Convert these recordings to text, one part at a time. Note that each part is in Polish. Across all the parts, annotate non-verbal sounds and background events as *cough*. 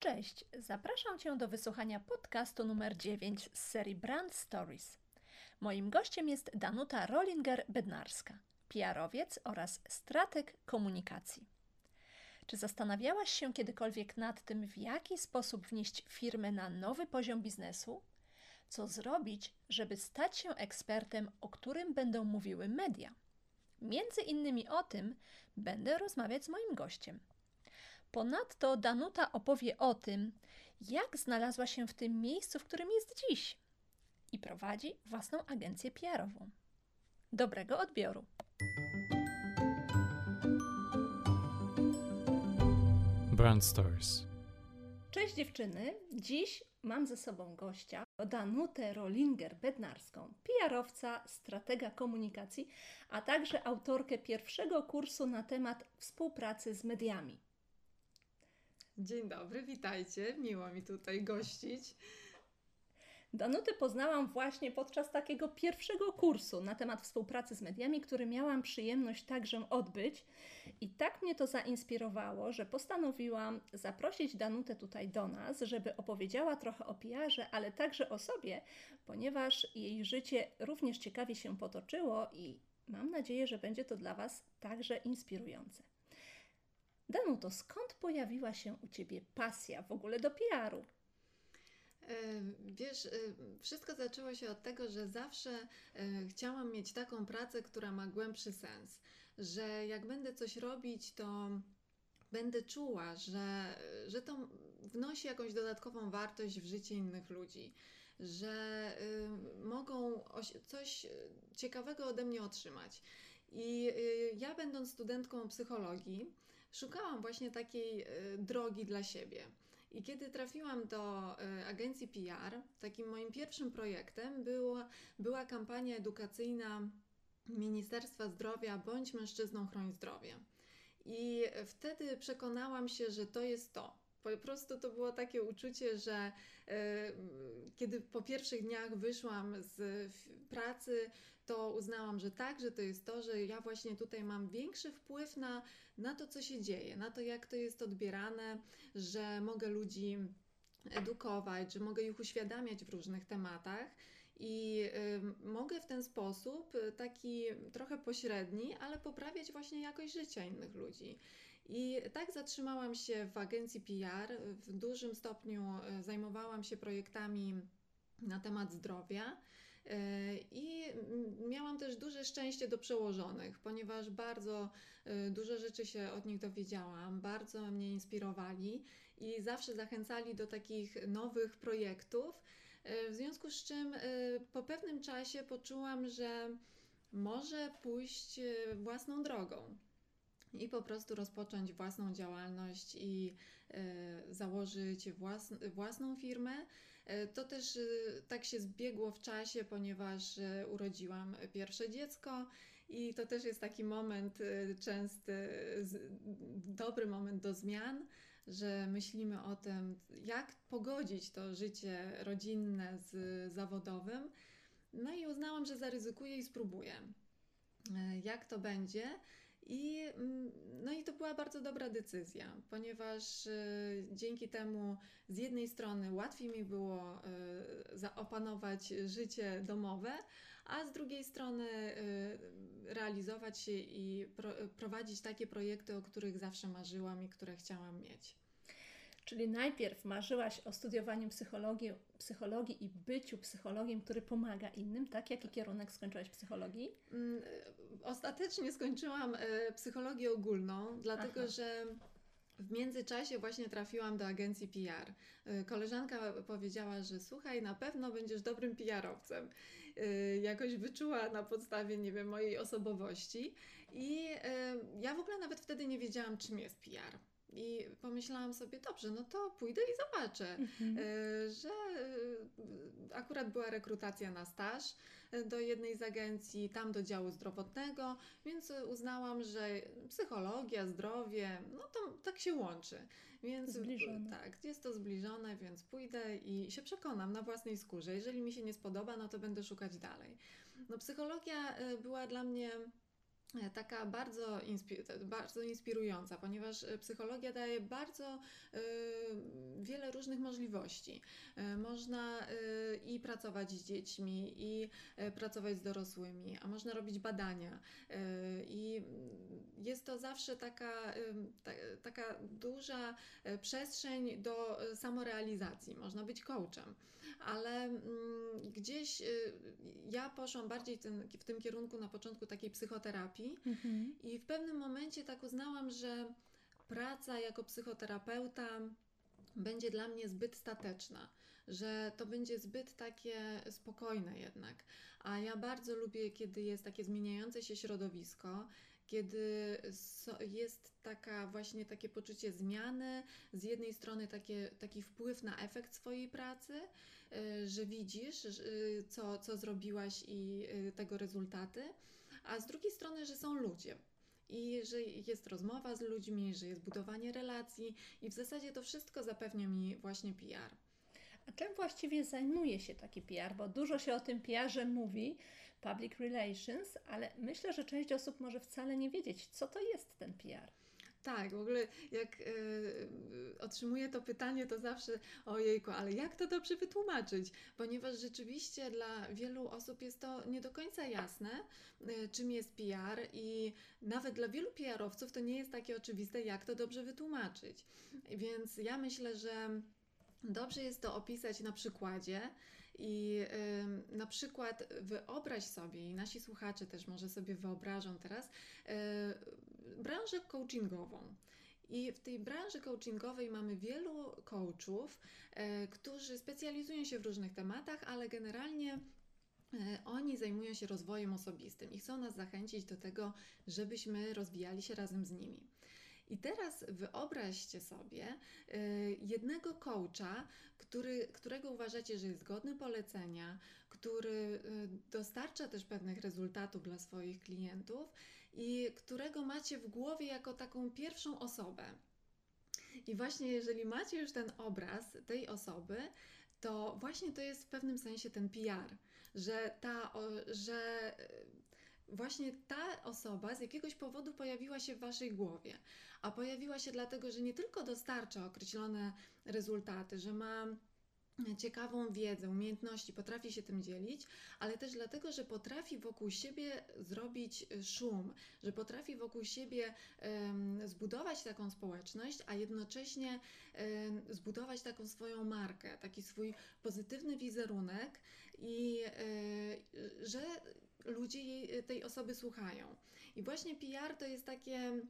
Cześć, zapraszam Cię do wysłuchania podcastu numer 9 z serii Brand Stories. Moim gościem jest Danuta Rollinger-Bednarska, PR-owiec oraz strateg komunikacji. Czy zastanawiałaś się kiedykolwiek nad tym, w jaki sposób wnieść firmę na nowy poziom biznesu? Co zrobić, żeby stać się ekspertem, o którym będą mówiły media? Między innymi o tym będę rozmawiać z moim gościem. Ponadto Danuta opowie o tym, jak znalazła się w tym miejscu, w którym jest dziś i prowadzi własną agencję PR-ową. Dobrego odbioru! Brand Stories. Cześć dziewczyny! Dziś mam ze sobą gościa, Danutę Rollinger-Bednarską, PR-owca, stratega komunikacji, a także autorkę pierwszego kursu na temat współpracy z mediami. Dzień dobry, witajcie. Miło mi tutaj gościć. Danutę poznałam właśnie podczas takiego pierwszego kursu na temat współpracy z mediami, który miałam przyjemność także odbyć. I tak mnie to zainspirowało, że postanowiłam zaprosić Danutę tutaj do nas, żeby opowiedziała trochę o PR-ze, ale także o sobie, ponieważ jej życie również ciekawie się potoczyło i mam nadzieję, że będzie to dla Was także inspirujące. Danuto, skąd pojawiła się u Ciebie pasja w ogóle do PR-u? Wiesz, wszystko zaczęło się od tego, że zawsze chciałam mieć taką pracę, która ma głębszy sens, że jak będę coś robić, to będę czuła, że, że to wnosi jakąś dodatkową wartość w życie innych ludzi, że mogą coś ciekawego ode mnie otrzymać. I ja, będąc studentką psychologii, szukałam właśnie takiej drogi dla siebie. I kiedy trafiłam do e, agencji PR, takim moim pierwszym projektem była, była kampania edukacyjna Ministerstwa Zdrowia Bądź mężczyzną, chroń zdrowie. I wtedy przekonałam się, że to jest to. Po prostu to było takie uczucie, że e, kiedy po pierwszych dniach wyszłam z pracy, to uznałam, że tak, że to jest to, że ja właśnie tutaj mam większy wpływ na, na to, co się dzieje, na to, jak to jest odbierane, że mogę ludzi edukować, że mogę ich uświadamiać w różnych tematach. I y, mogę w ten sposób, taki trochę pośredni, ale poprawiać właśnie jakość życia innych ludzi. I tak zatrzymałam się w agencji PR. W dużym stopniu e, zajmowałam się projektami na temat zdrowia. E, I miałam też duże szczęście do przełożonych, ponieważ bardzo e, dużo rzeczy się od nich dowiedziałam, bardzo mnie inspirowali i zawsze zachęcali do takich nowych projektów. W związku z czym po pewnym czasie poczułam, że może pójść własną drogą i po prostu rozpocząć własną działalność i e, założyć własn własną firmę. E, to też e, tak się zbiegło w czasie, ponieważ e, urodziłam pierwsze dziecko i to też jest taki moment częsty, dobry moment do zmian, że myślimy o tym, jak pogodzić to życie rodzinne z zawodowym. No i uznałam, że zaryzykuję i spróbuję. Jak to będzie? I, mm, no i to była bardzo dobra decyzja, ponieważ y, dzięki temu z jednej strony łatwiej mi było y, zaopanować życie domowe, a z drugiej strony y, realizować się i pro, prowadzić takie projekty, o których zawsze marzyłam i które chciałam mieć. Czyli najpierw marzyłaś o studiowaniu psychologii, psychologii i byciu psychologiem, który pomaga innym, tak? Jaki kierunek skończyłaś psychologii? Mm, ostatecznie skończyłam e, psychologię ogólną, dlatego Aha. że w międzyczasie właśnie trafiłam do agencji PR. E, koleżanka powiedziała, że słuchaj, na pewno będziesz dobrym PR-owcem. E, jakoś wyczuła na podstawie, nie wiem, mojej osobowości. I ja w ogóle nawet wtedy nie wiedziałam, czym jest PR. I pomyślałam sobie, dobrze, no to pójdę i zobaczę, mhm. E, że e, akurat była rekrutacja na staż e, do jednej z agencji, tam do działu zdrowotnego, więc uznałam, że psychologia, zdrowie, no to tak się łączy. Więc zbliżone. tak, jest to zbliżone, więc pójdę i się przekonam na własnej skórze. Jeżeli mi się nie spodoba, no to będę szukać dalej. No psychologia była dla mnie taka bardzo, bardzo inspirująca, ponieważ e, psychologia daje bardzo y, wiele różnych możliwości. Y, można y, i pracować z dziećmi, i pracować z dorosłymi, a można robić badania. I jest to zawsze taka, ta, taka duża przestrzeń do samorealizacji. Można być coachem ale mm, gdzieś y, ja poszłam bardziej ten, w tym kierunku na początku takiej psychoterapii mhm. i w pewnym momencie tak uznałam, że praca jako psychoterapeuta będzie dla mnie zbyt stateczna, że to będzie zbyt takie spokojne jednak. A ja bardzo lubię, kiedy jest takie zmieniające się środowisko, kiedy jest taka właśnie takie poczucie zmiany, z jednej strony takie, taki wpływ na efekt swojej pracy, y, że widzisz, y, co, co zrobiłaś i y, tego rezultaty, a z drugiej strony, że są ludzie. I że jest rozmowa z ludźmi, że jest budowanie relacji, i w zasadzie to wszystko zapewnia mi właśnie PR. A czym właściwie zajmuje się taki PR? Bo dużo się o tym PR-ze mówi, public relations, ale myślę, że część osób może wcale nie wiedzieć, co to jest ten PR. Tak, w ogóle jak y, otrzymuję to pytanie, to zawsze ojejku, ale jak to dobrze wytłumaczyć? Ponieważ rzeczywiście dla wielu osób jest to nie do końca jasne, y, czym jest PR i nawet dla wielu PR-owców to nie jest takie oczywiste, jak to dobrze wytłumaczyć. Więc ja myślę, że dobrze jest to opisać na przykładzie, i y, na przykład wyobraź sobie, i nasi słuchacze też może sobie wyobrażą teraz, y, branżę coachingową. I w tej branży coachingowej mamy wielu coachów, y, którzy specjalizują się w różnych tematach, ale generalnie oni zajmują się rozwojem osobistym i chcą nas zachęcić do tego, żebyśmy rozwijali się razem z nimi. I teraz wyobraźcie sobie jednego coacha, który, którego uważacie, że jest godny polecenia, który y, dostarcza też pewnych rezultatów dla swoich klientów i którego macie w głowie jako taką pierwszą osobę. I właśnie jeżeli macie już ten obraz tej osoby, to właśnie to jest w pewnym sensie ten PR, że ta, że y, właśnie ta osoba z jakiegoś powodu pojawiła się w waszej głowie, a pojawiła się dlatego, że nie tylko dostarcza określone rezultaty, że ma ciekawą wiedzę, umiejętności, potrafi się tym dzielić, ale też dlatego, że potrafi wokół siebie zrobić y, szum, że potrafi wokół siebie um, zbudować taką społeczność, a jednocześnie um, zbudować taką swoją markę, taki swój pozytywny wizerunek i um, że ludzie jej, tej osoby słuchają. I właśnie PR to jest takie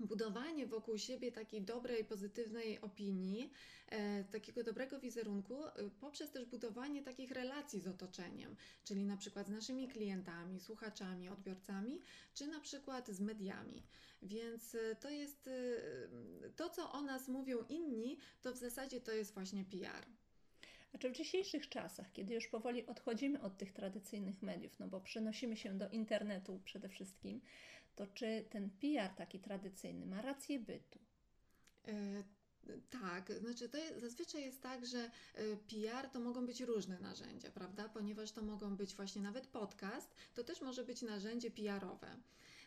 budowanie wokół siebie takiej dobrej, pozytywnej opinii, e, takiego dobrego wizerunku, e, poprzez też budowanie takich relacji z otoczeniem, czyli na przykład z naszymi klientami, słuchaczami, odbiorcami, czy na przykład z mediami. Więc e, to jest e, to, co o nas mówią inni, to w zasadzie to jest właśnie PR. Znaczy w dzisiejszych czasach, kiedy już powoli odchodzimy od tych tradycyjnych mediów, no bo przenosimy się do internetu przede wszystkim, to czy ten PR taki tradycyjny ma rację bytu? E, tak, znaczy to jest, zazwyczaj jest tak, że e, PR to mogą być różne narzędzia, prawda? Ponieważ to mogą być właśnie nawet podcast, to też może być narzędzie PR-owe.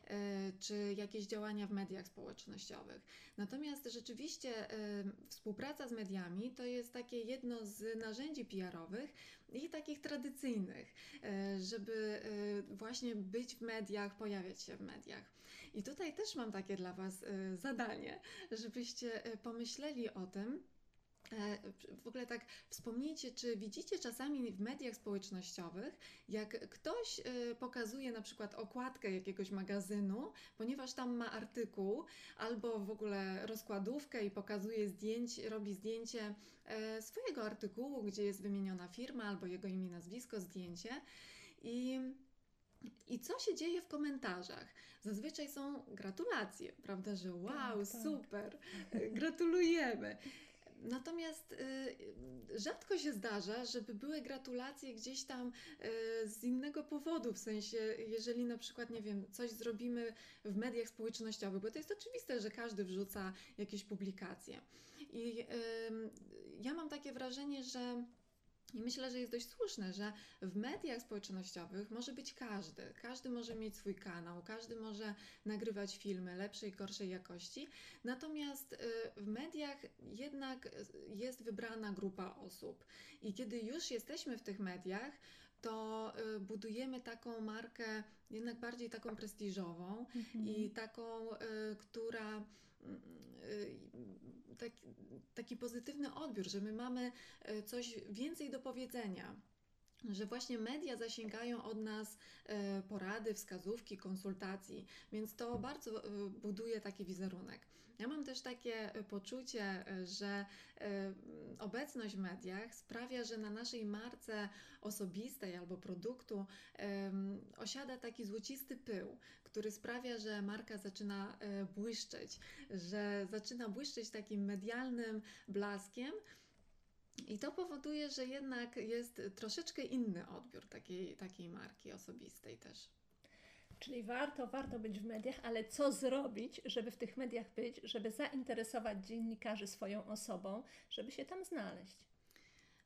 E, czy jakieś działania w mediach społecznościowych. Natomiast rzeczywiście e, współpraca z mediami to jest takie jedno z narzędzi PR-owych i takich tradycyjnych, e, żeby właśnie być w mediach, pojawiać się w mediach. I tutaj też mam takie dla Was zadanie, żebyście pomyśleli o tym, w ogóle tak wspomnijcie, czy widzicie czasami w mediach społecznościowych, jak ktoś e, pokazuje na przykład okładkę jakiegoś magazynu, ponieważ tam ma artykuł, albo w ogóle rozkładówkę i pokazuje zdjęcie, robi zdjęcie e, swojego artykułu, gdzie jest wymieniona firma albo jego imię, nazwisko, zdjęcie. I i co się dzieje w komentarzach? Zazwyczaj są gratulacje, prawda, że wow, tak, tak. super, gratulujemy. Natomiast y, rzadko się zdarza, żeby były gratulacje gdzieś tam y, z innego powodu, w sensie, jeżeli na przykład, nie wiem, coś zrobimy w mediach społecznościowych, bo to jest oczywiste, że każdy wrzuca jakieś publikacje. I ja mam takie wrażenie, że I myślę, że jest dość słuszne, że w mediach społecznościowych może być każdy. Każdy może mieć swój kanał, każdy może nagrywać filmy lepszej, gorszej jakości. Natomiast y, w mediach jednak jest wybrana grupa osób. I kiedy już jesteśmy w tych mediach, to y, budujemy taką markę jednak bardziej taką prestiżową Mhm. i taką, y, która taki, taki pozytywny odbiór, że my mamy y, coś więcej do powiedzenia. Że właśnie media zasięgają od nas y, porady, wskazówki, konsultacji, więc to bardzo y, buduje taki wizerunek. Ja mam też takie y, poczucie, y, że y, obecność w mediach sprawia, że na naszej marce osobistej albo produktu osiada taki złocisty pył, który sprawia, że marka zaczyna e, błyszczeć, że zaczyna błyszczeć takim medialnym blaskiem. I to powoduje, że jednak jest troszeczkę inny odbiór takiej, takiej marki osobistej też. Czyli warto, warto być w mediach, ale co zrobić, żeby w tych mediach być, żeby zainteresować dziennikarzy swoją osobą, żeby się tam znaleźć?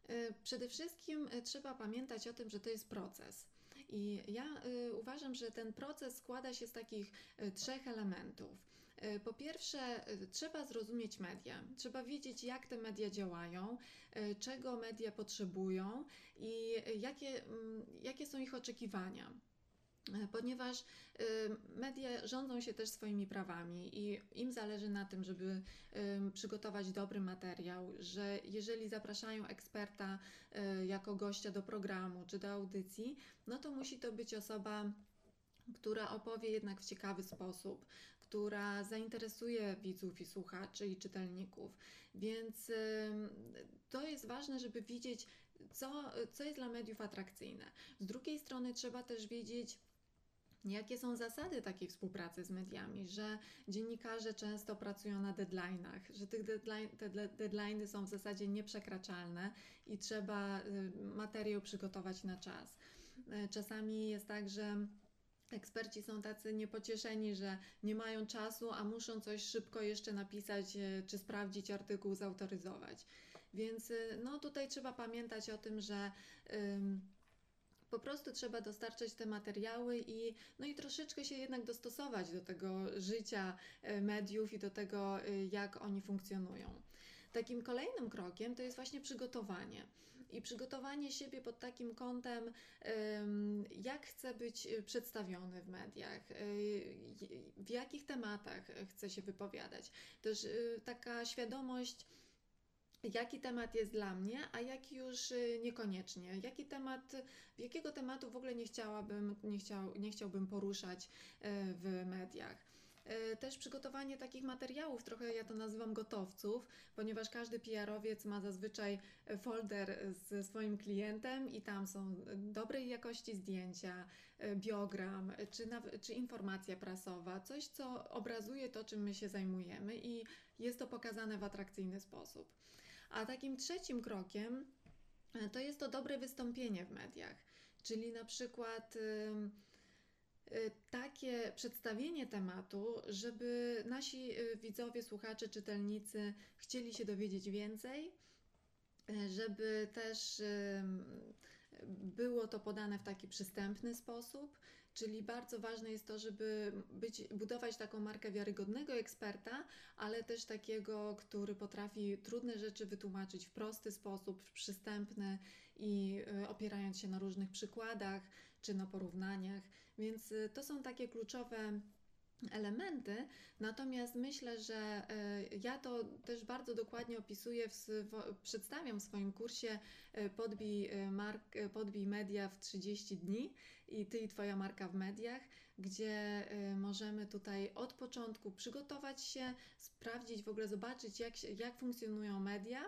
E, Przede wszystkim e, trzeba pamiętać o tym, że to jest proces. I ja e, uważam, że ten proces składa się z takich trzech elementów. Po pierwsze, trzeba zrozumieć media, trzeba wiedzieć, jak te media działają, czego media potrzebują i jakie, mm, jakie są ich oczekiwania. E, Ponieważ e, media rządzą się też swoimi prawami i im zależy na tym, żeby przygotować dobry materiał, że jeżeli zapraszają eksperta e, jako gościa do programu czy do audycji, no to musi to być osoba, która opowie jednak w ciekawy sposób, która zainteresuje widzów i słuchaczy i czytelników. Więc to jest ważne, żeby widzieć, co, co jest dla mediów atrakcyjne. Z drugiej strony trzeba też wiedzieć, Jakie są zasady takiej współpracy z mediami, że dziennikarze często pracują na deadline'ach, że tych deadline, te de- deadline'y są w zasadzie nieprzekraczalne i trzeba y, materiał przygotować na czas. Y, Czasami jest tak, że eksperci są tacy niepocieszeni, że nie mają czasu, a muszą coś szybko jeszcze napisać y, czy sprawdzić artykuł, zautoryzować. Więc no tutaj trzeba pamiętać o tym, że po prostu trzeba dostarczać te materiały i, no i troszeczkę się jednak dostosować do tego życia e, mediów i do tego, e, jak oni funkcjonują. Takim kolejnym krokiem to jest właśnie przygotowanie. I przygotowanie siebie pod takim kątem, em, jak chcę być e, przedstawiony w mediach, w jakich tematach chcę się wypowiadać. Też taka świadomość, jaki temat jest dla mnie, a jaki już y, niekoniecznie. Jaki temat, jakiego tematu w ogóle nie chciałabym, nie, chciał, nie chciałbym poruszać y, w mediach. Y, Też przygotowanie takich materiałów, trochę ja to nazywam gotowców, ponieważ każdy PR-owiec ma zazwyczaj e, folder ze swoim klientem i tam są dobrej jakości zdjęcia, e, biogram e, czy, czy informacja prasowa, coś co obrazuje to, czym my się zajmujemy i jest to pokazane w atrakcyjny sposób. A takim trzecim krokiem e, to jest to dobre wystąpienie w mediach, czyli na przykład ym, y, takie przedstawienie tematu, żeby nasi y, widzowie, słuchacze, czytelnicy chcieli się dowiedzieć więcej, e, żeby też było to podane w taki przystępny sposób. Czyli bardzo ważne jest to, żeby być, budować taką markę wiarygodnego eksperta, ale też takiego, który potrafi trudne rzeczy wytłumaczyć w prosty sposób, w przystępny i y, opierając się na różnych przykładach czy na porównaniach. Więc y, to są takie kluczowe elementy. Natomiast myślę, że y, ja to też bardzo dokładnie opisuję, swo- przedstawiam w swoim kursie y, podbij, y, mark, podbij media w 30 dni i ty i twoja marka w mediach, gdzie możemy tutaj od początku przygotować się, sprawdzić, w ogóle zobaczyć, jak, jak funkcjonują media.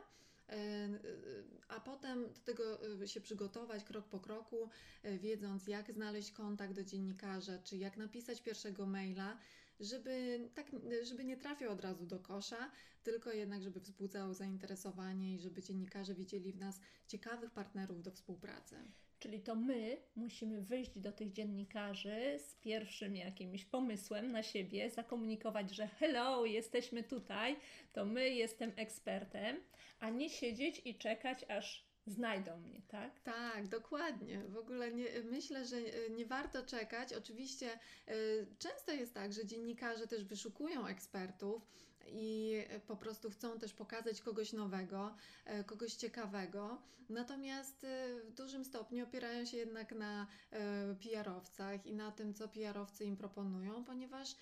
Y, y, A potem do tego y, się przygotować krok po kroku, wiedząc, jak znaleźć kontakt do dziennikarza, czy jak napisać pierwszego maila, żeby, tak, żeby nie trafiał od razu do kosza, tylko jednak, żeby wzbudzał zainteresowanie i żeby dziennikarze widzieli w nas ciekawych partnerów do współpracy. Czyli to my musimy wyjść do tych dziennikarzy z pierwszym jakimś pomysłem na siebie, zakomunikować, że hello, jesteśmy tutaj, to my jestem ekspertem, a nie siedzieć i czekać, aż znajdą mnie, tak? Tak, dokładnie. W ogóle nie, myślę, że nie warto czekać. Oczywiście y, często jest tak, że dziennikarze też wyszukują ekspertów i po prostu chcą też pokazać kogoś nowego, e, kogoś ciekawego. Natomiast e, w dużym stopniu opierają się jednak na e, PR-owcach i na tym, co PR-owcy im proponują, ponieważ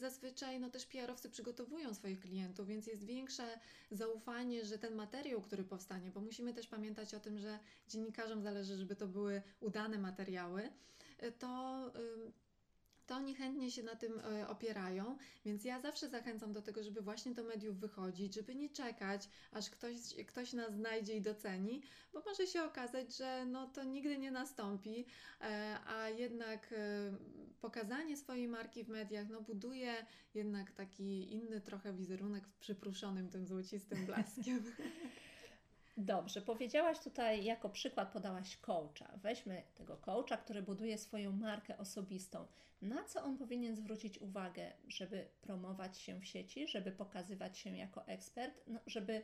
zazwyczaj no, też PR-owcy przygotowują swoich klientów, więc jest większe zaufanie, że ten materiał, który powstanie, bo musimy też pamiętać o tym, że dziennikarzom zależy, żeby to były udane materiały, to to oni chętnie się na tym e, opierają, więc ja zawsze zachęcam do tego, żeby właśnie do mediów wychodzić, żeby nie czekać, aż ktoś, ktoś nas znajdzie i doceni, bo może się okazać, że no to nigdy nie nastąpi, e, a jednak e, pokazanie swojej marki w mediach no buduje jednak taki inny trochę wizerunek w przypruszonym tym złocistym blaskiem. *laughs* Dobrze, powiedziałaś tutaj, jako przykład podałaś coacha. Weźmy tego coacha, który buduje swoją markę osobistą. Na co on powinien zwrócić uwagę, żeby promować się w sieci, żeby pokazywać się jako ekspert, no, żeby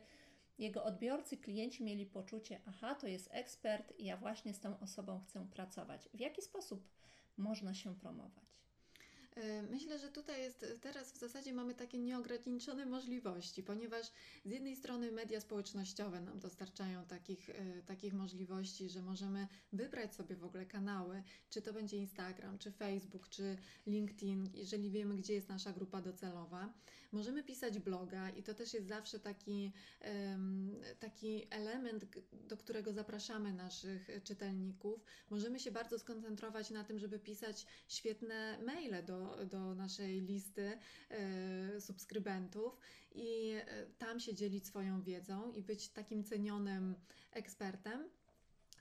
jego odbiorcy, klienci mieli poczucie, aha, to jest ekspert i ja właśnie z tą osobą chcę pracować. W jaki sposób można się promować? E, myślę, że tutaj jest teraz w zasadzie mamy takie nieograniczone możliwości, ponieważ z jednej strony media społecznościowe nam dostarczają takich, e, takich możliwości, że możemy wybrać sobie w ogóle kanały, czy to będzie Instagram, czy Facebook, czy LinkedIn, jeżeli wiemy, gdzie jest nasza grupa docelowa. Możemy pisać bloga i to też jest zawsze taki, taki element, do którego zapraszamy naszych czytelników. Możemy się bardzo skoncentrować na tym, żeby pisać świetne maile do, do naszej listy e, subskrybentów i e, tam się dzielić swoją wiedzą i być takim cenionym ekspertem.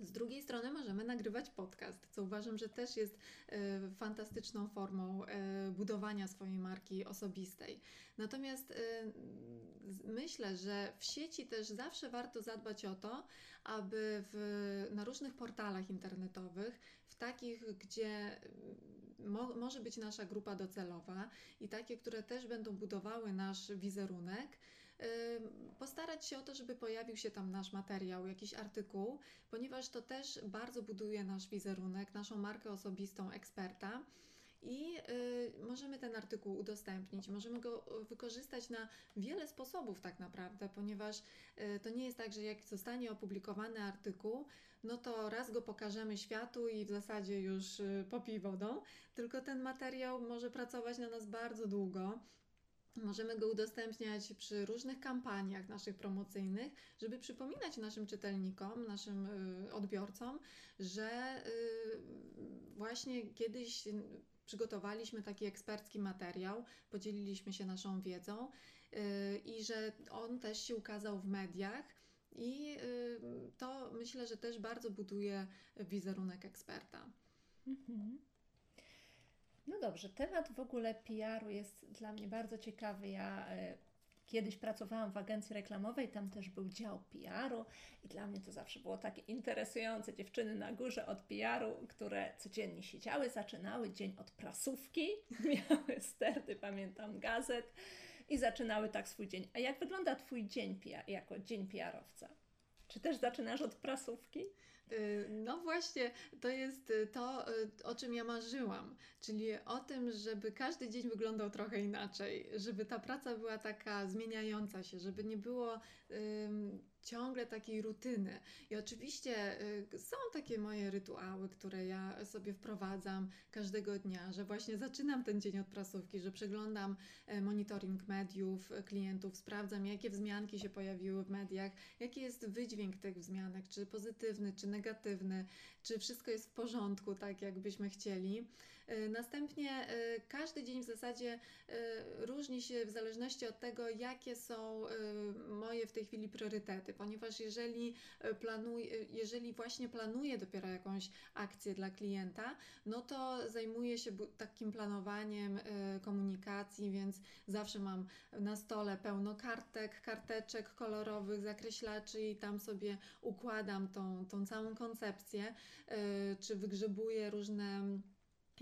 Z drugiej strony możemy nagrywać podcast, co uważam, że też jest e, fantastyczną formą e, budowania swojej marki osobistej. Natomiast e, myślę, że w sieci też zawsze warto zadbać o to, aby w, na różnych portalach internetowych, w takich, gdzie mo, może być nasza grupa docelowa i takie, które też będą budowały nasz wizerunek, postarać się o to, żeby pojawił się tam nasz materiał, jakiś artykuł, ponieważ to też bardzo buduje nasz wizerunek, naszą markę osobistą eksperta. I y, możemy ten artykuł udostępnić, możemy go wykorzystać na wiele sposobów, tak naprawdę, ponieważ y, to nie jest tak, że jak zostanie opublikowany artykuł, no to raz go pokażemy światu i w zasadzie już y, popij wodą, tylko ten materiał może pracować na nas bardzo długo Możemy go udostępniać przy różnych kampaniach naszych promocyjnych, żeby przypominać naszym czytelnikom, naszym y, odbiorcom, że y, właśnie kiedyś przygotowaliśmy taki ekspercki materiał, podzieliliśmy się naszą wiedzą y, i że on też się ukazał w mediach. I to myślę, że też bardzo buduje wizerunek eksperta. Mhm. No dobrze, temat w ogóle PR-u jest dla mnie bardzo ciekawy. Ja e, kiedyś pracowałam w agencji reklamowej, tam też był dział PR-u i dla mnie to zawsze było takie interesujące. Dziewczyny na górze od PR-u, które codziennie siedziały, zaczynały dzień od prasówki, *laughs* miały sterty, pamiętam, gazet i zaczynały tak swój dzień. A jak wygląda Twój dzień PR, jako dzień PR-owca? Czy też zaczynasz od prasówki? Y, no właśnie, to jest y, to, y, o czym ja marzyłam, czyli o tym, żeby każdy dzień wyglądał trochę inaczej, żeby ta praca była taka zmieniająca się, żeby nie było ciągle takiej rutyny. I oczywiście są takie moje rytuały, które ja sobie wprowadzam każdego dnia, że właśnie zaczynam ten dzień od prasówki, że przeglądam e, monitoring mediów, e, klientów, sprawdzam, jakie wzmianki się pojawiły w mediach, jaki jest wydźwięk tych wzmianek, czy pozytywny, czy negatywny, czy wszystko jest w porządku, tak jakbyśmy chcieli. E, następnie każdy dzień w zasadzie różni się w zależności od tego, jakie są moje w tej chwili priorytety ponieważ jeżeli e, planuję, e, jeżeli właśnie planuję dopiero jakąś akcję dla klienta, no to zajmuję się takim planowaniem e, komunikacji, więc zawsze mam na stole pełno kartek, karteczek kolorowych, zakreślaczy i tam sobie układam tą, tą całą koncepcję, czy wygrzebuję różne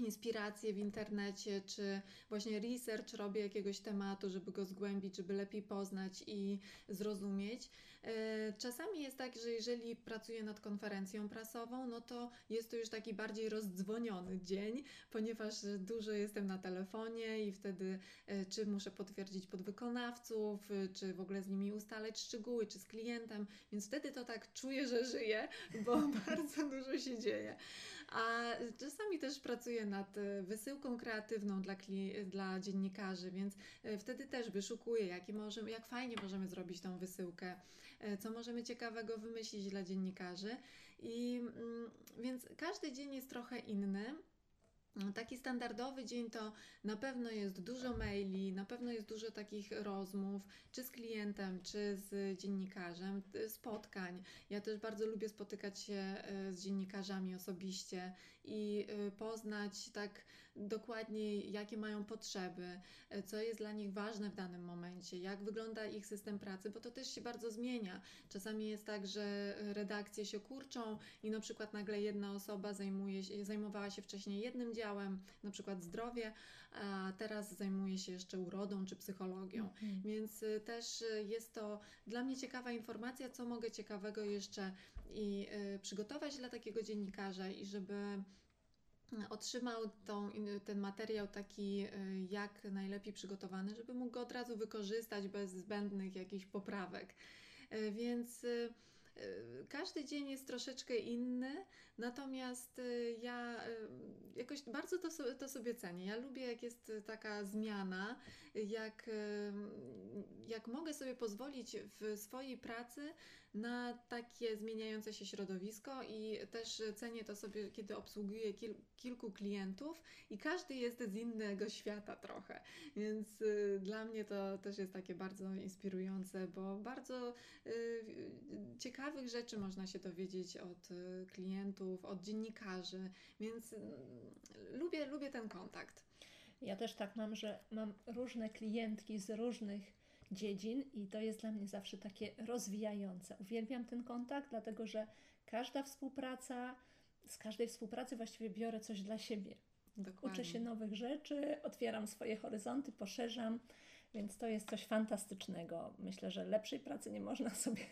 inspiracje w internecie, czy właśnie research robię jakiegoś tematu, żeby go zgłębić, żeby lepiej poznać i zrozumieć. E, czasami jest tak, że jeżeli pracuję nad konferencją prasową, no to jest to już taki bardziej rozdzwoniony dzień, ponieważ dużo jestem na telefonie i wtedy e, czy muszę potwierdzić podwykonawców, czy w ogóle z nimi ustalać szczegóły, czy z klientem, więc wtedy to tak czuję, że żyję, bo *laughs* bardzo dużo się dzieje. A czasami też pracuję nad wysyłką kreatywną dla, dla dziennikarzy, więc wtedy też wyszukuję, jaki możemy, jak fajnie możemy zrobić tą wysyłkę E, co możemy ciekawego wymyślić dla dziennikarzy. I mm, więc każdy dzień jest trochę inny. Taki standardowy dzień to na pewno jest dużo maili, na pewno jest dużo takich rozmów, czy z klientem, czy z dziennikarzem, spotkań. Ja też bardzo lubię spotykać się e, z dziennikarzami osobiście i e, poznać tak dokładnie, jakie mają potrzeby, e, co jest dla nich ważne w danym momencie, jak wygląda ich system pracy, bo to też się bardzo zmienia. Czasami jest tak, że redakcje się kurczą i na przykład nagle jedna osoba zajmuje się, zajmowała się wcześniej jednym działem, na przykład zdrowie, a teraz zajmuje się jeszcze urodą czy psychologią. Mhm. Więc też jest to dla mnie ciekawa informacja, co mogę ciekawego jeszcze i y, przygotować dla takiego dziennikarza i żeby otrzymał tą, ten materiał taki y, jak najlepiej przygotowany, żeby mógł go od razu wykorzystać bez zbędnych jakichś poprawek. Y, więc każdy dzień jest troszeczkę inny, natomiast ja jakoś bardzo to, to sobie cenię. Ja lubię, jak jest taka zmiana, jak, jak mogę sobie pozwolić w swojej pracy na takie zmieniające się środowisko i też cenię to sobie, kiedy obsługuję kil kilku klientów i każdy jest z innego świata trochę, więc y, dla mnie to też jest takie bardzo inspirujące, bo bardzo y, ciekawych rzeczy można się dowiedzieć od y, od dziennikarzy, więc y, lubię, lubię ten kontakt. Ja też tak mam, że mam różne klientki z różnych dziedzin i to jest dla mnie zawsze takie rozwijające. Uwielbiam ten kontakt, dlatego że każda współpraca, z każdej współpracy właściwie biorę coś dla siebie. Dokładnie. Uczę się nowych rzeczy, otwieram swoje horyzonty, poszerzam. Więc to jest coś fantastycznego. Myślę, że lepszej pracy nie można *laughs* sobie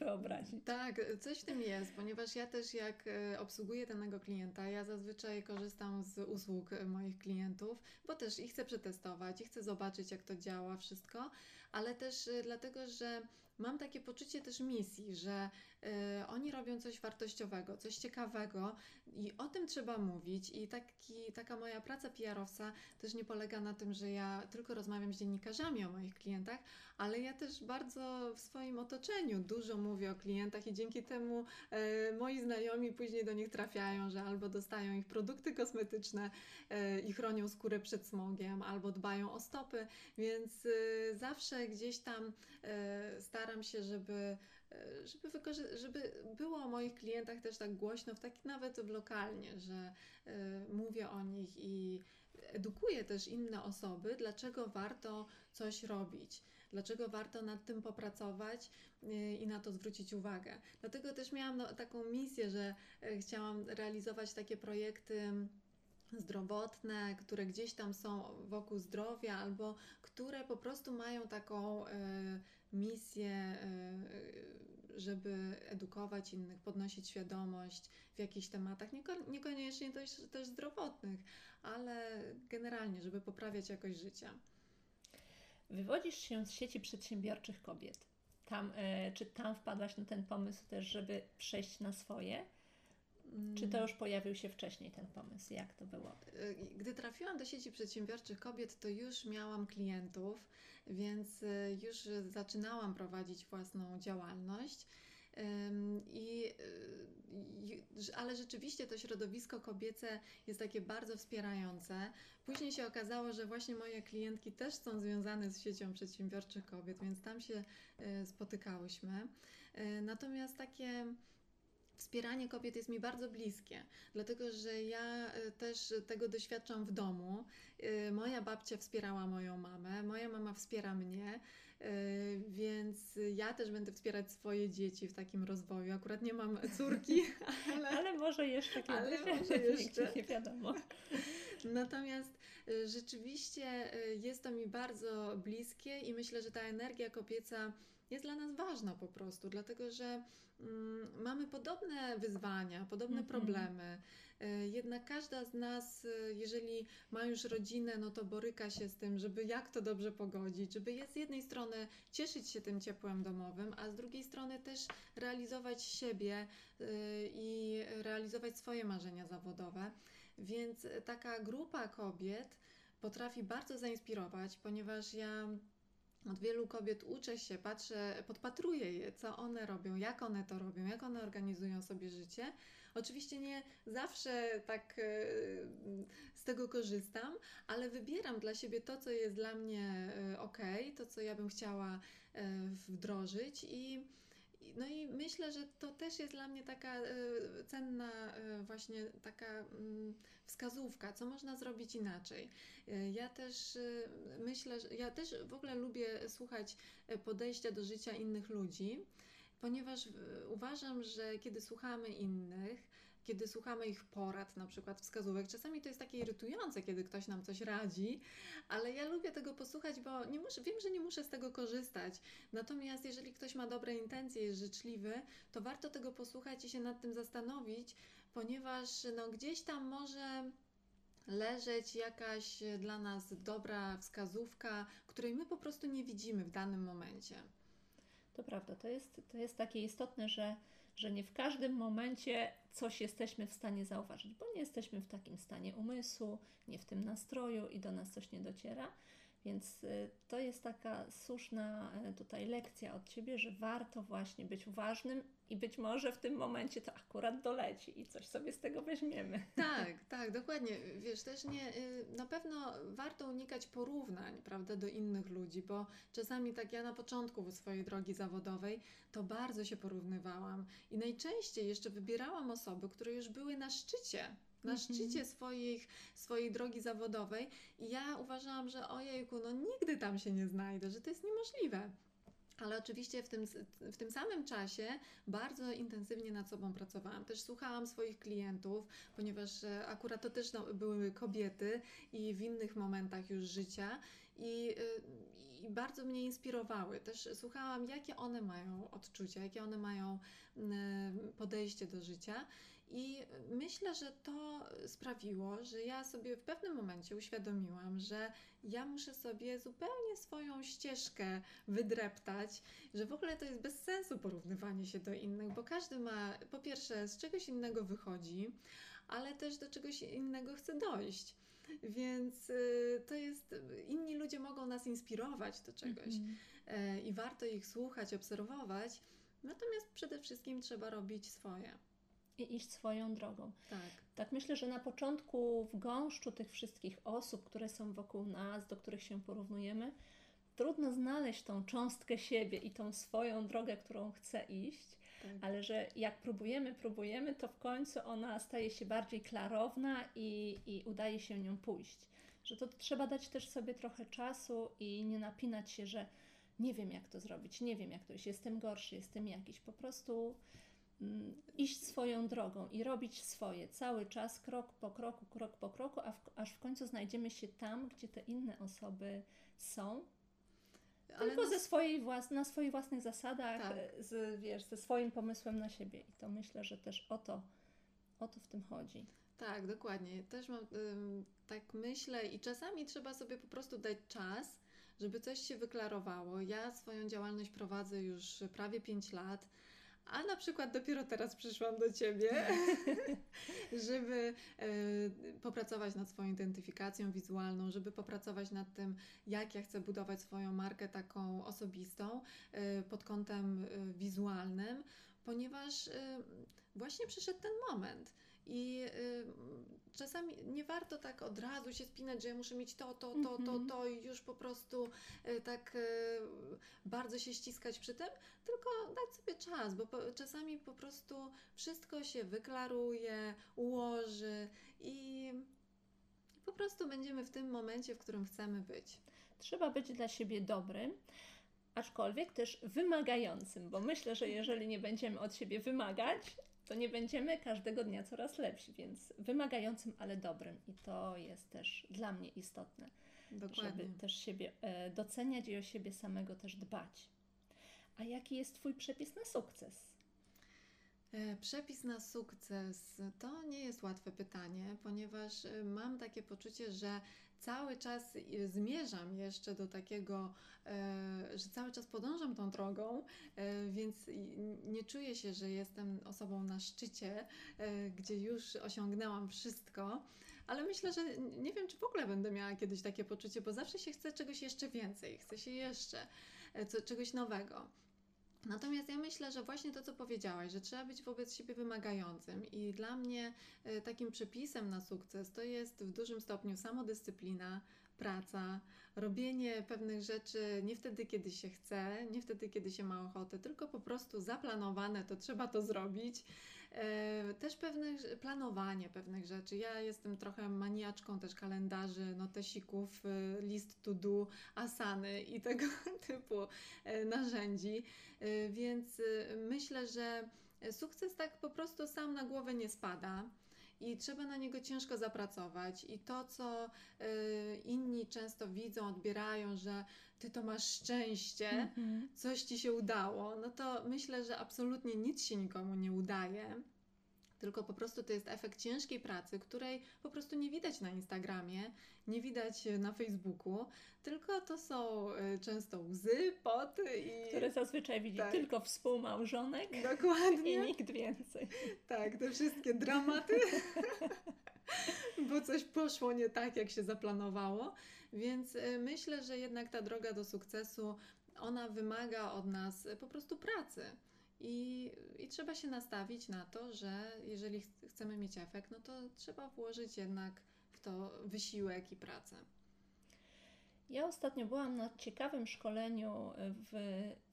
wyobrazić. Tak, coś w tym jest, ponieważ ja też jak e, obsługuję danego klienta, ja zazwyczaj korzystam z usług moich klientów, bo też ich chcę przetestować, i chcę zobaczyć, jak to działa, wszystko, ale też e, dlatego, że mam takie poczucie też misji, że y, oni robią coś wartościowego, coś ciekawego i o tym trzeba mówić. I taki, taka moja praca PR-owca też nie polega na tym, że ja tylko rozmawiam z dziennikarzami o moich klientach, ale ja też bardzo w swoim otoczeniu dużo mówię o klientach i dzięki temu y, moi znajomi później do nich trafiają, że albo dostają ich produkty kosmetyczne y, i chronią skórę przed smogiem, albo dbają o stopy, więc zawsze gdzieś tam staram się, żeby E, żeby, żeby było o moich klientach też tak głośno, w tak nawet w lokalnie, że y, mówię o nich i edukuję też inne osoby, dlaczego warto coś robić, dlaczego warto nad tym popracować i na to zwrócić uwagę. Dlatego też miałam no, taką misję, że chciałam realizować takie projekty zdrowotne, które gdzieś tam są wokół zdrowia, albo które po prostu mają taką misję żeby edukować innych, podnosić świadomość w jakichś tematach, niekoniecznie też, też zdrowotnych, ale generalnie, żeby poprawiać jakość życia. Wywodzisz się z sieci przedsiębiorczych kobiet. Tam, e, czy tam wpadłaś na ten pomysł też, żeby przejść na swoje? Czy to mm. już pojawił się wcześniej ten pomysł? Jak to było? E, gdy trafiłam do sieci przedsiębiorczych kobiet, to już miałam klientów, więc e, już zaczynałam prowadzić własną działalność. I, e, ale rzeczywiście to środowisko kobiece jest takie bardzo wspierające. Później się okazało, że właśnie moje klientki też są związane z siecią przedsiębiorczych kobiet, więc tam się spotykałyśmy. Natomiast takie Wspieranie kobiet jest mi bardzo bliskie, dlatego że ja e, też tego doświadczam w domu. E, moja babcia wspierała moją mamę, moja mama wspiera mnie, e, więc ja też będę wspierać swoje dzieci w takim rozwoju. Akurat nie mam *laughs* córki, ale, ale może jeszcze kiedyś. Ale może *laughs* jeszcze. nie wiadomo. Natomiast rzeczywiście jest to mi bardzo bliskie i myślę, że ta energia kobieca jest dla nas ważna po prostu, dlatego że mm, mamy podobne wyzwania, podobne Mhm. problemy. E, Jednak każda z nas, e, jeżeli ma już rodzinę, no to boryka się z tym, żeby jak to dobrze pogodzić, żeby z jednej strony cieszyć się tym ciepłem domowym, a z drugiej strony też realizować siebie y, i realizować swoje marzenia zawodowe. Więc e, taka grupa kobiet potrafi bardzo zainspirować, ponieważ ja od wielu kobiet uczę się, patrzę, podpatruję je, co one robią, jak one to robią, jak one organizują sobie życie. Oczywiście nie zawsze tak e, z tego korzystam, ale wybieram dla siebie to, co jest dla mnie ok, to, co ja bym chciała e, wdrożyć i- no i myślę, że to też jest dla mnie taka e, cenna e, właśnie taka mm, wskazówka, co można zrobić inaczej. E, Ja też myślę, że ja też w ogóle lubię słuchać podejścia do życia innych ludzi, ponieważ uważam, że kiedy słuchamy innych, kiedy słuchamy ich porad, na przykład wskazówek, czasami to jest takie irytujące, kiedy ktoś nam coś radzi, ale ja lubię tego posłuchać, bo nie muszę, wiem, że nie muszę z tego korzystać. Natomiast jeżeli ktoś ma dobre intencje, jest życzliwy, to warto tego posłuchać i się nad tym zastanowić, ponieważ no, gdzieś tam może leżeć jakaś dla nas dobra wskazówka, której my po prostu nie widzimy w danym momencie. To prawda, to jest, to jest takie istotne, że, że nie w każdym momencie coś jesteśmy w stanie zauważyć, bo nie jesteśmy w takim stanie umysłu, nie w tym nastroju i do nas coś nie dociera. Więc y, to jest taka słuszna y, tutaj lekcja od Ciebie, że warto właśnie być uważnym i być może w tym momencie to akurat doleci i coś sobie z tego weźmiemy. *laughs* Tak, tak, dokładnie. Wiesz, też nie, y, na pewno warto unikać porównań, prawda, do innych ludzi, bo czasami tak ja na początku swojej drogi zawodowej to bardzo się porównywałam i najczęściej jeszcze wybierałam osoby, które już były na szczycie. Na Mhm. szczycie swoich, swojej drogi zawodowej, i ja uważałam, że ojejku, no nigdy tam się nie znajdę, że to jest niemożliwe. Ale oczywiście w tym, w tym samym czasie bardzo intensywnie nad sobą pracowałam. Też słuchałam swoich klientów, ponieważ e, akurat to też no, były kobiety i w innych momentach już życia. I, y, I bardzo mnie inspirowały. Też słuchałam, jakie one mają odczucia, jakie one mają podejście do życia. I myślę, że to sprawiło, że ja sobie w pewnym momencie uświadomiłam, że ja muszę sobie zupełnie swoją ścieżkę wydreptać, że w ogóle to jest bez sensu porównywanie się do innych, bo każdy ma po pierwsze z czegoś innego wychodzi, ale też do czegoś innego chce dojść. Więc y, to jest, inni ludzie mogą nas inspirować do czegoś Mhm. e, i warto ich słuchać, obserwować. Natomiast przede wszystkim trzeba robić swoje. I iść swoją drogą. Tak. Tak myślę, że na początku w gąszczu tych wszystkich osób, które są wokół nas, do których się porównujemy, trudno znaleźć tą cząstkę siebie i tą swoją drogę, którą chcę iść, tak. ale że jak próbujemy, próbujemy, to w końcu ona staje się bardziej klarowna i, i udaje się nią pójść. Że to trzeba dać też sobie trochę czasu i nie napinać się, że nie wiem jak to zrobić, nie wiem jak to jest, jestem gorszy, jestem jakiś. Po prostu iść swoją drogą i robić swoje cały czas, krok po kroku, krok po kroku, a w, aż w końcu znajdziemy się tam, gdzie te inne osoby są, tylko no, ze swojej włas- na swoich własnych zasadach, Tak. z, wiesz, ze swoim pomysłem na siebie. I to myślę, że też o to, o to w tym chodzi. Tak, dokładnie. Też mam, ym, tak myślę i czasami trzeba sobie po prostu dać czas, żeby coś się wyklarowało. Ja swoją działalność prowadzę już prawie 5 lat, a na przykład dopiero teraz przyszłam do Ciebie, *laughs* żeby e, popracować nad swoją identyfikacją wizualną, żeby popracować nad tym, jak ja chcę budować swoją markę taką osobistą e, pod kątem e, wizualnym, ponieważ właśnie przyszedł ten moment. I y, czasami nie warto tak od razu się spinać, że ja muszę mieć to, to, to, to, Mhm. to i już po prostu y, tak y, bardzo się ściskać przy tym, tylko dać sobie czas, bo czasami po prostu wszystko się wyklaruje, ułoży i po prostu będziemy w tym momencie, w którym chcemy być. Trzeba być dla siebie dobrym, aczkolwiek też wymagającym, bo myślę, że jeżeli nie będziemy od siebie wymagać, to nie będziemy każdego dnia coraz lepsi, więc wymagającym, ale dobrym. I to jest też dla mnie istotne. Dokładnie. żeby też siebie e, doceniać i o siebie samego też dbać. A jaki jest Twój przepis na sukces? E, przepis na sukces to nie jest łatwe pytanie, ponieważ e, mam takie poczucie, że cały czas zmierzam jeszcze do takiego, e, że cały czas podążam tą drogą, więc nie czuję się, że jestem osobą na szczycie, gdzie już osiągnęłam wszystko. Ale myślę, że nie wiem, czy w ogóle będę miała kiedyś takie poczucie, bo zawsze się chce czegoś jeszcze więcej, chce się jeszcze czegoś nowego. Natomiast ja myślę, że właśnie to, co powiedziałaś, że trzeba być wobec siebie wymagającym, i dla mnie e, takim przepisem na sukces to jest w dużym stopniu samodyscyplina, praca, robienie pewnych rzeczy nie wtedy, kiedy się chce, nie wtedy, kiedy się ma ochotę, tylko po prostu zaplanowane, to trzeba to zrobić. E, też pewne planowanie pewnych rzeczy. Ja jestem trochę maniaczką też kalendarzy, notesików, e, list to do, asany i *laughs* tego typu e, narzędzi, więc myślę, że sukces tak po prostu sam na głowę nie spada i trzeba na niego ciężko zapracować. I to, co y, inni często widzą, odbierają, że ty to masz szczęście, mm-hmm. coś ci się udało, no to myślę, że absolutnie nic się nikomu nie udaje tylko po prostu to jest efekt ciężkiej pracy, której po prostu nie widać na Instagramie, nie widać na Facebooku, tylko to są y, często łzy, pot i... Które zazwyczaj widzi tak. tylko współmałżonek *laughs* Dokładnie. i nikt więcej. Tak, te wszystkie dramaty, *laughs* bo coś poszło nie tak, jak się zaplanowało, więc y, myślę, że jednak ta droga do sukcesu, ona wymaga od nas po prostu pracy. I, I trzeba się nastawić na to, że jeżeli chcemy mieć efekt, no to trzeba włożyć jednak w to wysiłek i pracę. Ja ostatnio byłam na ciekawym szkoleniu w,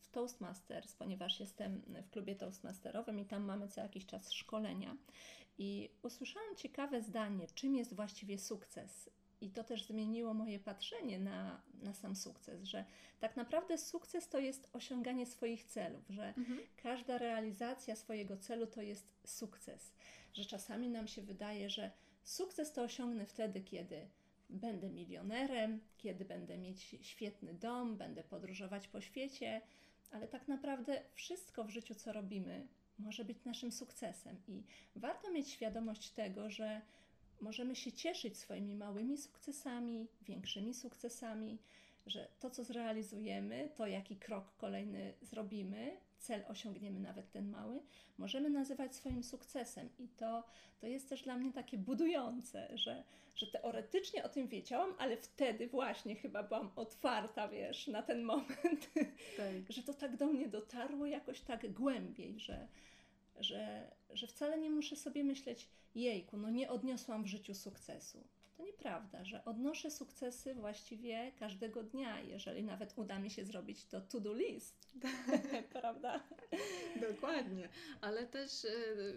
w Toastmasters, ponieważ jestem w klubie Toastmasterowym i tam mamy co jakiś czas szkolenia. I usłyszałam ciekawe zdanie, czym jest właściwie sukces. I to też zmieniło moje patrzenie na, na sam sukces, że tak naprawdę sukces to jest osiąganie swoich celów, że mhm. każda realizacja swojego celu to jest sukces. Że czasami nam się wydaje, że sukces to osiągnę wtedy, kiedy będę milionerem, kiedy będę mieć świetny dom, będę podróżować po świecie, ale tak naprawdę wszystko w życiu, co robimy, może być naszym sukcesem. I warto mieć świadomość tego, że możemy się cieszyć swoimi małymi sukcesami, większymi sukcesami, że to, co zrealizujemy, to jaki krok kolejny zrobimy, cel osiągniemy, nawet ten mały, możemy nazywać swoim sukcesem. I to, to jest też dla mnie takie budujące, że, że teoretycznie o tym wiedziałam, ale wtedy właśnie chyba byłam otwarta, wiesz, na ten moment, tak. *laughs* że to tak do mnie dotarło jakoś tak głębiej, że, że, że wcale nie muszę sobie myśleć, jejku, no nie odniosłam w życiu sukcesu. To nieprawda, że odnoszę sukcesy właściwie każdego dnia, jeżeli nawet uda mi się zrobić to to-do list. *laughs* Prawda? Dokładnie, ale też y,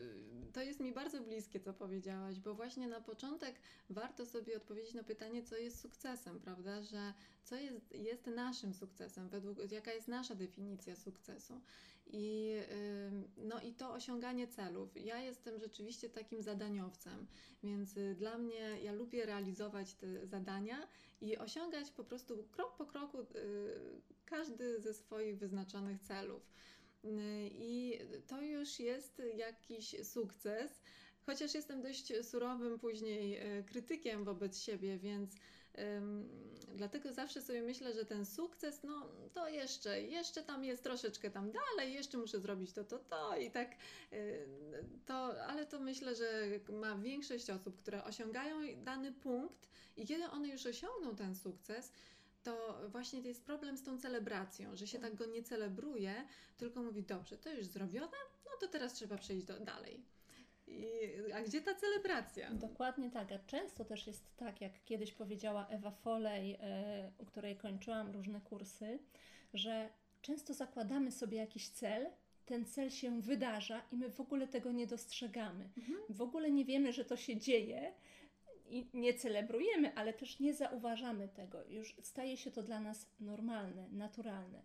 to jest mi bardzo bliskie, co powiedziałaś, bo właśnie na początek warto sobie odpowiedzieć na pytanie, co jest sukcesem, prawda? Że co jest, jest naszym sukcesem, według, jaka jest nasza definicja sukcesu. I, no i to osiąganie celów. Ja jestem rzeczywiście takim zadaniowcem, więc y, dla mnie ja lubię realizować te zadania i osiągać po prostu krok po kroku y, każdy ze swoich wyznaczonych celów. I to już jest jakiś sukces, chociaż jestem dość surowym później krytykiem wobec siebie, więc Dlatego zawsze sobie myślę, że ten sukces, no to jeszcze, jeszcze tam jest troszeczkę tam dalej, jeszcze muszę zrobić to, to, to i tak y, to, ale to myślę, że ma większość osób, które osiągają dany punkt i kiedy one już osiągną ten sukces, to właśnie to jest problem z tą celebracją, że się tak go nie celebruje, tylko mówi, dobrze, to już zrobione, no to teraz trzeba przejść do, dalej. I, a gdzie ta celebracja? Dokładnie tak. A często też jest tak, jak kiedyś powiedziała Ewa Folej, e, u której kończyłam różne kursy, że często zakładamy sobie jakiś cel, ten cel się wydarza i my w ogóle tego nie dostrzegamy. Mhm. W ogóle nie wiemy, że to się dzieje i nie celebrujemy, ale też nie zauważamy tego. Już staje się to dla nas normalne, naturalne.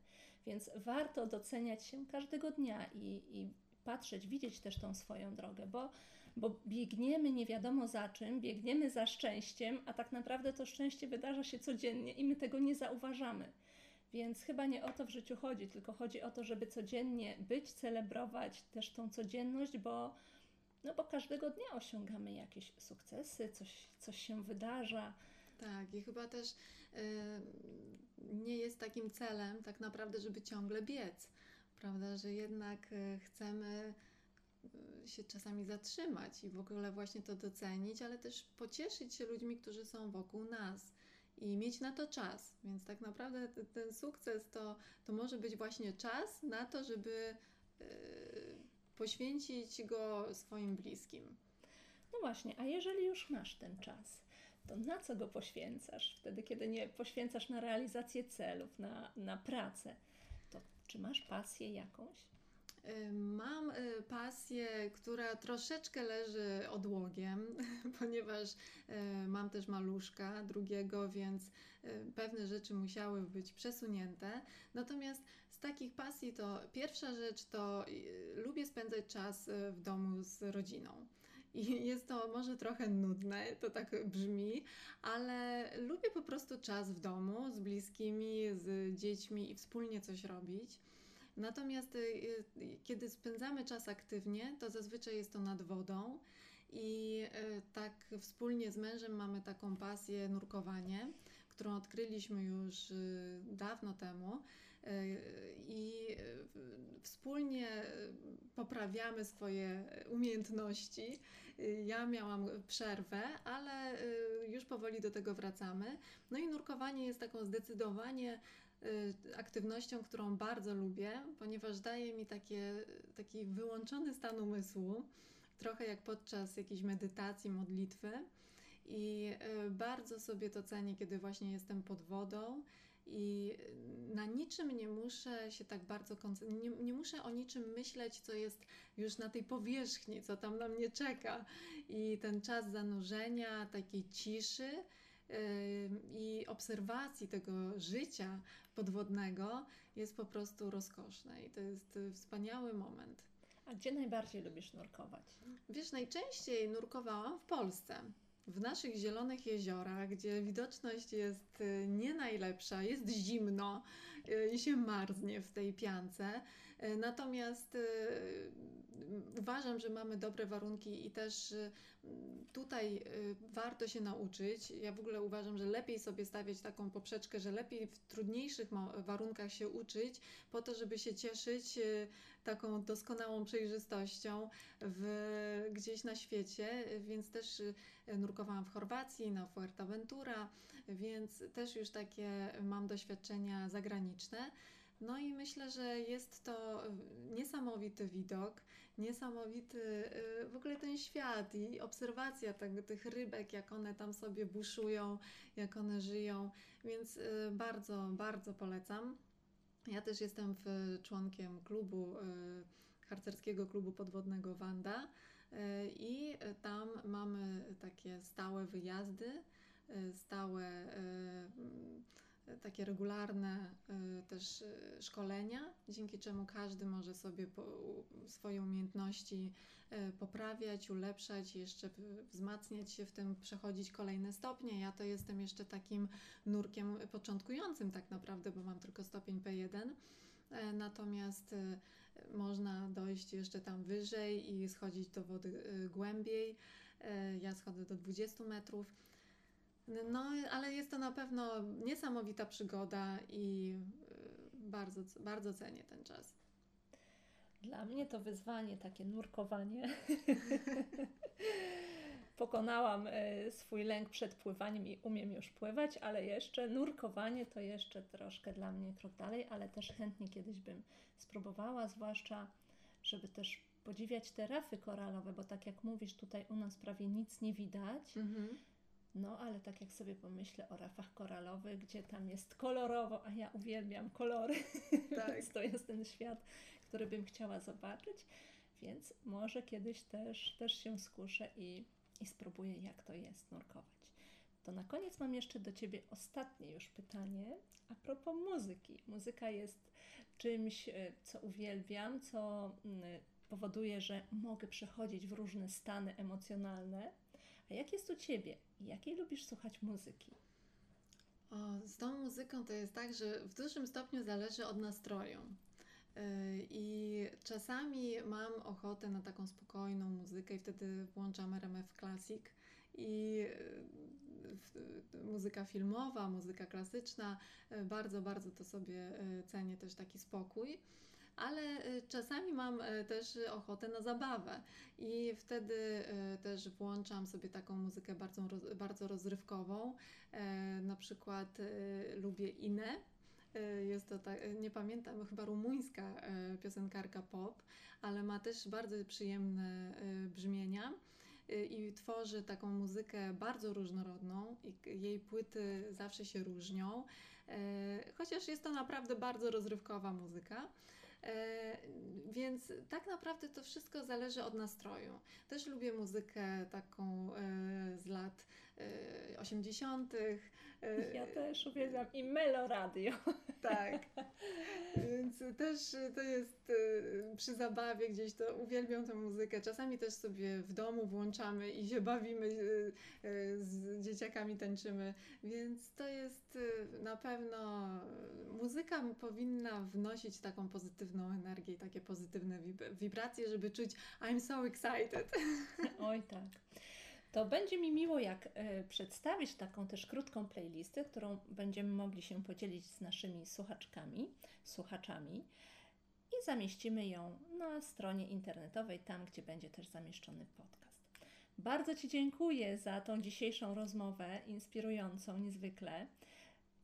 Więc warto doceniać się każdego dnia i, i patrzeć, widzieć też tą swoją drogę, bo, bo biegniemy nie wiadomo za czym, biegniemy za szczęściem, a tak naprawdę to szczęście wydarza się codziennie i my tego nie zauważamy. Więc chyba nie o to w życiu chodzi, tylko chodzi o to, żeby codziennie być, celebrować też tą codzienność, bo, no bo każdego dnia osiągamy jakieś sukcesy, coś, coś się wydarza. Tak, i chyba też y, nie jest takim celem tak naprawdę, żeby ciągle biec, prawda, że jednak y, chcemy y, się czasami zatrzymać i w ogóle właśnie to docenić, ale też pocieszyć się ludźmi, którzy są wokół nas i mieć na to czas. Więc tak naprawdę ten sukces to, to może być właśnie czas na to, żeby poświęcić go swoim bliskim. No właśnie, a jeżeli już masz ten czas, to na co go poświęcasz? Wtedy, kiedy nie poświęcasz na realizację celów, na, na pracę, to czy masz pasję jakąś? Mam y, pasję, która troszeczkę leży odłogiem, *laughs* ponieważ y, mam też maluszka drugiego, więc y, pewne rzeczy musiały być przesunięte. Natomiast z takich pasji to pierwsza rzecz to lubię spędzać czas w domu z rodziną. I *laughs* jest to może trochę nudne, to tak brzmi, ale lubię po prostu czas w domu z bliskimi, z dziećmi i wspólnie coś robić. Natomiast y, y, kiedy spędzamy czas aktywnie, to zazwyczaj jest to nad wodą. I y, tak wspólnie z mężem mamy taką pasję nurkowanie, którą odkryliśmy już dawno temu i wspólnie poprawiamy swoje umiejętności. Ja miałam przerwę, ale już powoli do tego wracamy. No i nurkowanie jest taką zdecydowanie Y, aktywnością, którą bardzo lubię, ponieważ daje mi takie, taki wyłączony stan umysłu, trochę jak podczas jakiejś medytacji, modlitwy. I bardzo sobie to cenię, kiedy właśnie jestem pod wodą i na niczym nie muszę się tak bardzo nie, nie muszę o niczym myśleć, co jest już na tej powierzchni, co tam na mnie czeka. I ten czas zanurzenia, takiej ciszy i obserwacji tego życia podwodnego jest po prostu rozkoszne i to jest wspaniały moment. A gdzie najbardziej lubisz nurkować? Wiesz, najczęściej nurkowałam w Polsce. W naszych zielonych jeziorach, gdzie widoczność jest y, nie najlepsza, jest zimno y, i się marznie w tej piance. Natomiast uważam, że mamy dobre warunki i też y, tutaj y, warto się nauczyć. Ja w ogóle uważam, że lepiej sobie stawiać taką poprzeczkę, że lepiej w trudniejszych warunkach się uczyć, po to, żeby się cieszyć y, taką doskonałą przejrzystością w, gdzieś na świecie, więc też nurkowałam w Chorwacji, na Fuerteventura, więc też już takie mam doświadczenia zagraniczne. No i myślę, że jest to niesamowity widok, niesamowity y, w ogóle ten świat i obserwacja tego, tych rybek, jak one tam sobie buszują, jak one żyją, więc y, bardzo, bardzo polecam. Ja też jestem członkiem klubu, y, harcerskiego klubu podwodnego Wanda i tam mamy takie stałe wyjazdy, stałe takie regularne y, też y, szkolenia, dzięki czemu każdy może sobie swoje umiejętności y, poprawiać, ulepszać, jeszcze wzmacniać się w tym, przechodzić kolejne stopnie. Ja to jestem jeszcze takim nurkiem początkującym tak naprawdę, bo mam tylko stopień P1. E, natomiast można dojść jeszcze tam wyżej i schodzić do wody głębiej. E, ja schodzę do 20 metrów no, ale jest to na pewno niesamowita przygoda i y, bardzo, bardzo cenię ten czas. Dla mnie to wyzwanie, takie nurkowanie. *laughs* Pokonałam y, swój lęk przed pływaniem i umiem już pływać, ale jeszcze nurkowanie to jeszcze troszkę dla mnie krok dalej, ale też chętnie kiedyś bym spróbowała, zwłaszcza żeby też podziwiać te rafy koralowe, bo tak jak mówisz, tutaj u nas prawie nic nie widać. Mhm no, ale tak jak sobie pomyślę o rafach koralowych, gdzie tam jest kolorowo, a ja uwielbiam kolory, *laughs* tak. więc to jest ten świat, który bym chciała zobaczyć, więc może kiedyś też, też się skuszę i, i spróbuję, jak to jest nurkować. To na koniec mam jeszcze do Ciebie ostatnie już pytanie a propos muzyki. Muzyka jest czymś, e, co uwielbiam, co mm, powoduje, że mogę przechodzić w różne stany emocjonalne. A jak jest u Ciebie? Jakiej lubisz słuchać muzyki? O, z tą muzyką to jest tak, że w dużym stopniu zależy od nastroju. Yy, I czasami mam ochotę na taką spokojną muzykę i wtedy włączam RMF Classic i yy, muzyka filmowa, muzyka klasyczna, bardzo, bardzo to sobie cenię też taki spokój ale czasami mam też ochotę na zabawę i wtedy też włączam sobie taką muzykę bardzo, bardzo rozrywkową. Na przykład lubię Inę. Jest to tak, nie pamiętam, chyba rumuńska piosenkarka pop, ale ma też bardzo przyjemne brzmienia i tworzy taką muzykę bardzo różnorodną jej płyty zawsze się różnią, chociaż jest to naprawdę bardzo rozrywkowa muzyka. E, więc tak naprawdę to wszystko zależy od nastroju. Też lubię muzykę taką e, z lat 80. E, ja też uwielbiam i meloradio. *laughs* Tak. Więc też to jest przy zabawie gdzieś to uwielbiam tę muzykę. Czasami też sobie w domu włączamy i się bawimy z dzieciakami, tańczymy. Więc to jest na pewno muzyka powinna wnosić taką pozytywną energię i takie pozytywne wibracje, żeby czuć I'm so excited. Oj tak. To będzie mi miło, jak y, przedstawić taką też krótką playlistę, którą będziemy mogli się podzielić z naszymi słuchaczkami, słuchaczami i zamieścimy ją na stronie internetowej, tam gdzie będzie też zamieszczony podcast. Bardzo Ci dziękuję za tą dzisiejszą rozmowę, inspirującą niezwykle.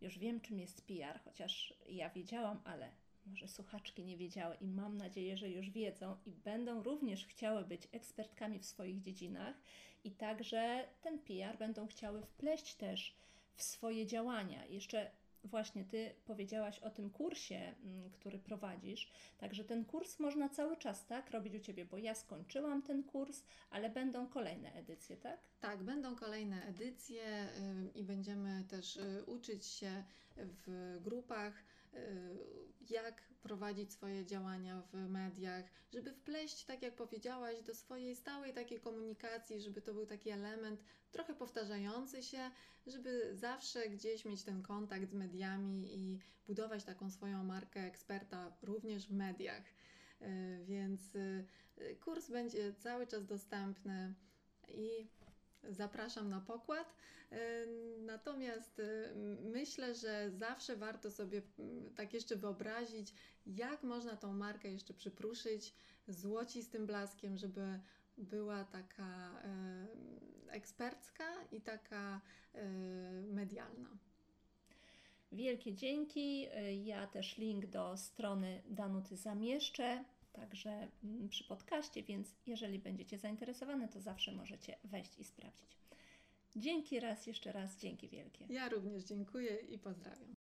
Już wiem, czym jest PR, chociaż ja wiedziałam, ale może słuchaczki nie wiedziały i mam nadzieję, że już wiedzą i będą również chciały być ekspertkami w swoich dziedzinach i także ten PR będą chciały wpleść też w swoje działania. Jeszcze właśnie Ty powiedziałaś o tym kursie, mm, który prowadzisz, także ten kurs można cały czas tak robić u Ciebie, bo ja skończyłam ten kurs, ale będą kolejne edycje, tak? Tak, będą kolejne edycje i będziemy też y, uczyć się w grupach jak prowadzić swoje działania w mediach, żeby wpleść, tak jak powiedziałaś, do swojej stałej takiej komunikacji, żeby to był taki element trochę powtarzający się, żeby zawsze gdzieś mieć ten kontakt z mediami i budować taką swoją markę eksperta również w mediach. Y, więc y, kurs będzie cały czas dostępny i zapraszam na pokład. E, natomiast e, myślę, że zawsze warto sobie tak jeszcze wyobrazić, jak można tą markę jeszcze przypruszyć złocistym blaskiem, żeby była taka e, ekspercka i taka medialna. Wielkie dzięki. Ja też link do strony Danuty zamieszczę także mm, przy podcaście, więc jeżeli będziecie zainteresowane, to zawsze możecie wejść i sprawdzić. Dzięki raz, jeszcze raz, dzięki wielkie. Ja również dziękuję i pozdrawiam.